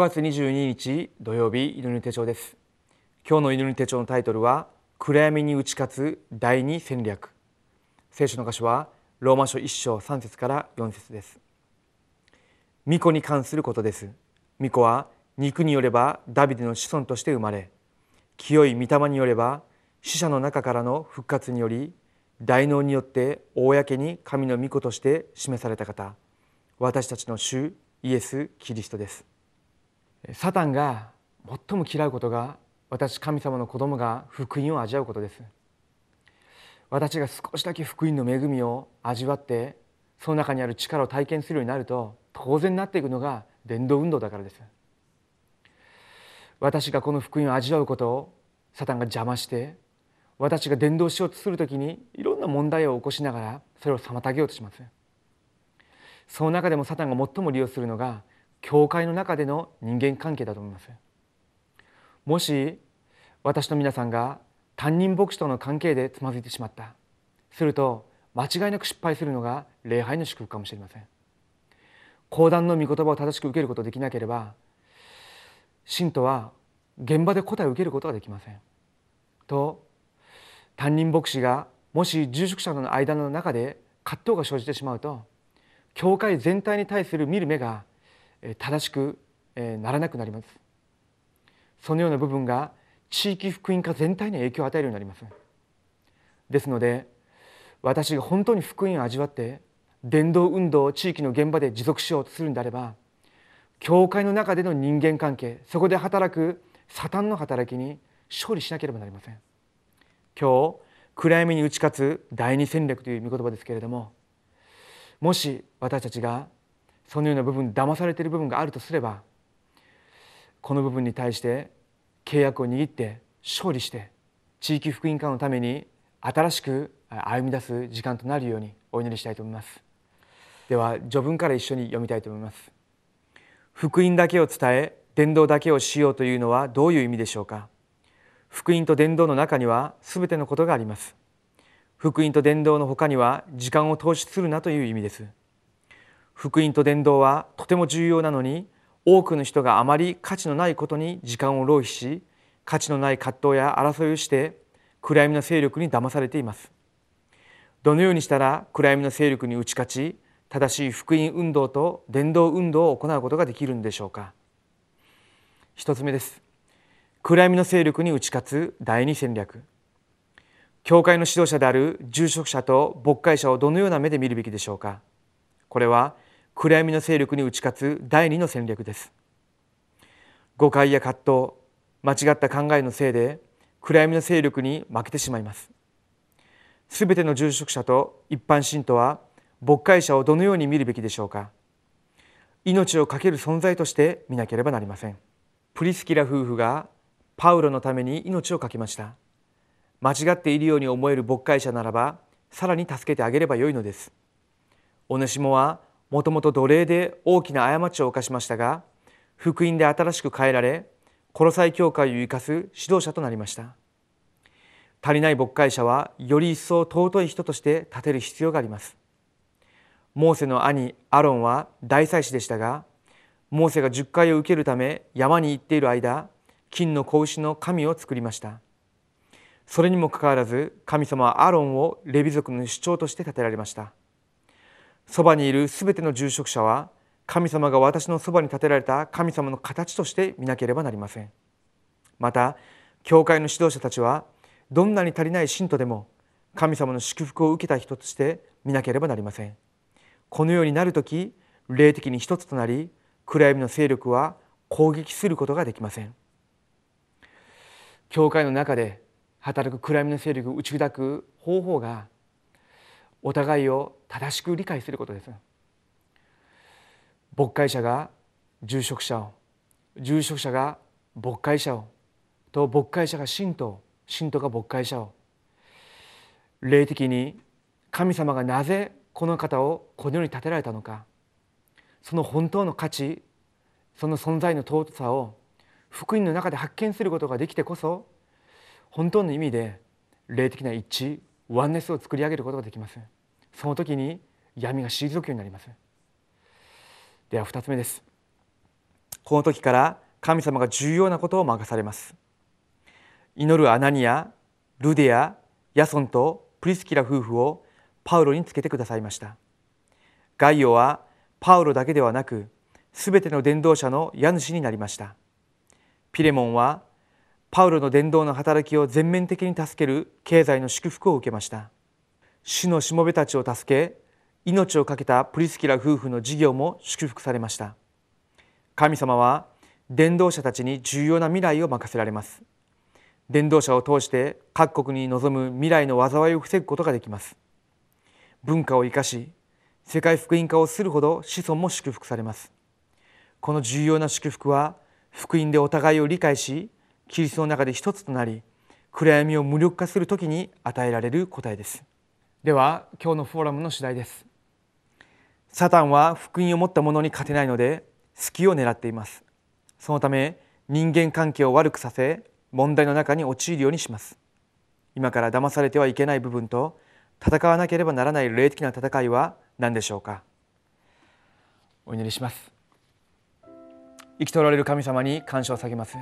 月22日土曜日祈り手帳です。今日の祈り手帳のタイトルは暗闇に打ち勝つ第二戦略。聖書の箇所はローマ書1章3節から4節です。巫女に関することです。巫女は肉によればダビデの子孫として生まれ清い御霊によれば死者の中からの復活により大能によって公に神の御子として示された方。私たちの主イエス・キリストです。サタンが最も嫌うことが私神様の子供が福音を味わうことです。私が少しだけ福音の恵みを味わってその中にある力を体験するようになると当然なっていくのが伝道運動だからです。私がこの福音を味わうことをサタンが邪魔して私が伝道しようとする時にいろんな問題を起こしながらそれを妨げようとします。その中でもサタンが最も利用するのが教会の中での人間関係だと思います。もし私と皆さんが担任牧師との関係でつまずいてしまった。すると間違いなく失敗するのが礼拝の祝福かもしれません。講談の御言葉を正しく受けることできなければ信徒は現場で答えを受けることができません。と担任牧師がもし住職者の間の中で葛藤が生じてしまうと教会全体に対する見る目が正しくならなくなります。そのような部分が地域福音化全体に影響を与えるようになります。ですので私が本当に福音を味わって伝道運動を地域の現場で持続しようとするんであれば教会の中での人間関係そこで働くサタンの働きに勝利しなければなりません。今日暗闇に打ち勝つ第二戦略という御言葉ですけれどももし私たちがそのような部分騙されている部分があるとすればこの部分に対して契約を握って勝利して地域福音化のために新しく歩み出す時間となるようにお祈りしたいと思います。では序文から一緒に読みたいと思います。福音だけを伝え伝道だけをしようというのはどういう意味でしょうか？福音と伝道の中には全てのことがあります。福音と伝道の他には時間を投資するなという意味です。福音と伝道はとても重要なのに多くの人があまり価値のないことに時間を浪費し価値のない葛藤や争いをして暗闇の勢力に騙されています。どのようにしたら暗闇の勢力に打ち勝ち正しい福音運動と伝道運動を行うことができるんでしょうか。一つ目です。暗闇の勢力に打ち勝つ第二戦略。教会の指導者である住職者と牧会者をどのような目で見るべきでしょうか。これは暗闇の勢力に打ち勝つ第二の戦略です。誤解や葛藤間違った考えのせいで暗闇の勢力に負けてしまいます。すべての住職者と一般信徒は牧会者をどのように見るべきでしょうか。命を懸ける存在として見なければなりません。プリスキラ夫婦がパウロのために命を懸けました。間違っているように思える牧会者ならばさらに助けてあげればよいのです。オネシモはもともと奴隷で大きな過ちを犯しましたが福音で新しく変えられコロサイ教会を生かす指導者となりました。足りない牧会者はより一層尊い人として立てる必要があります。モーセの兄アロンは大祭司でしたがモーセが十回を受けるため山に行っている間金の子牛の神を作りました。それにもかかわらず神様はアロンをレビ族の主張として立てられました。そばにいるすべての住職者は神様が私のそばに立てられた神様の形として見なければなりません。また教会の指導者たちはどんなに足りない信徒でも神様の祝福を受けた人として見なければなりません。このようになる時霊的に一つとなり暗闇の勢力は攻撃することができません。教会の中で働く暗闇の勢力を打ち砕く方法がお互いを正しく理解することです。牧会者が住職者を住職者が牧会者をと牧会者が信徒信徒が牧会者を霊的に神様がなぜこの方をこの世に立てられたのかその本当の価値その存在の尊さを福音の中で発見することができてこそ本当の意味で霊的な一致ワンネスを作り上げることができますその時に闇が退くようになります。では2つ目です。この時から神様が重要なことを任されます。祈るアナニアルデアヤソンとプリスキラ夫婦をパウロにつけてくださいました。ガイオはパウロだけではなくすべての伝道者の家主になりました。ピレモンはパウロの伝道の働きを全面的に助ける経済の祝福を受けました。主のしもべたちを助け命を懸けたプリスキラ夫婦の事業も祝福されました。神様は伝道者たちに重要な未来を任せられます。伝道者を通して各国に望む未来の災いを防ぐことができます。文化を生かし世界福音化をするほど子孫も祝福されます。この重要な祝福は福音でお互いを理解しキリストの中で一つとなり暗闇を無力化する時に与えられる答えです。では今日のフォーラムの次第です。サタンは福音を持った者に勝てないので隙を狙っています。そのため人間関係を悪くさせ問題の中に陥るようにします。今から騙されてはいけない部分と戦わなければならない霊的な戦いは何でしょうか？お祈りします。生きとられる神様に感謝を下げます。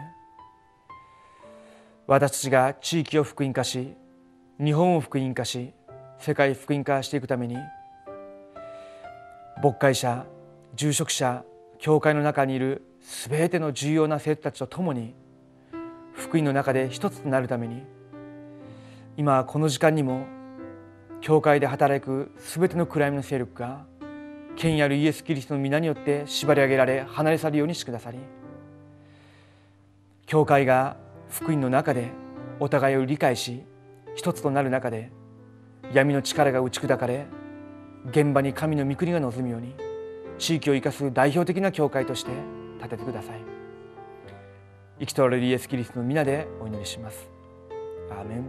私たちが地域を福音化し日本を福音化し世界福音化していくために牧会者住職者教会の中にいるすべての重要な生徒たちと共に福音の中で一つとなるために今この時間にも教会で働くすべての暗闇の勢力が権威あるイエス・キリストの皆によって縛り上げられ離れ去るようにしてくださり教会が福音の中でお互いを理解し一つとなる中で闇の力が打ち砕かれ現場に神の御国が望むように地域を生かす代表的な教会として立ててください。生きとられるイエス・キリストの皆でお祈りします。アーメン。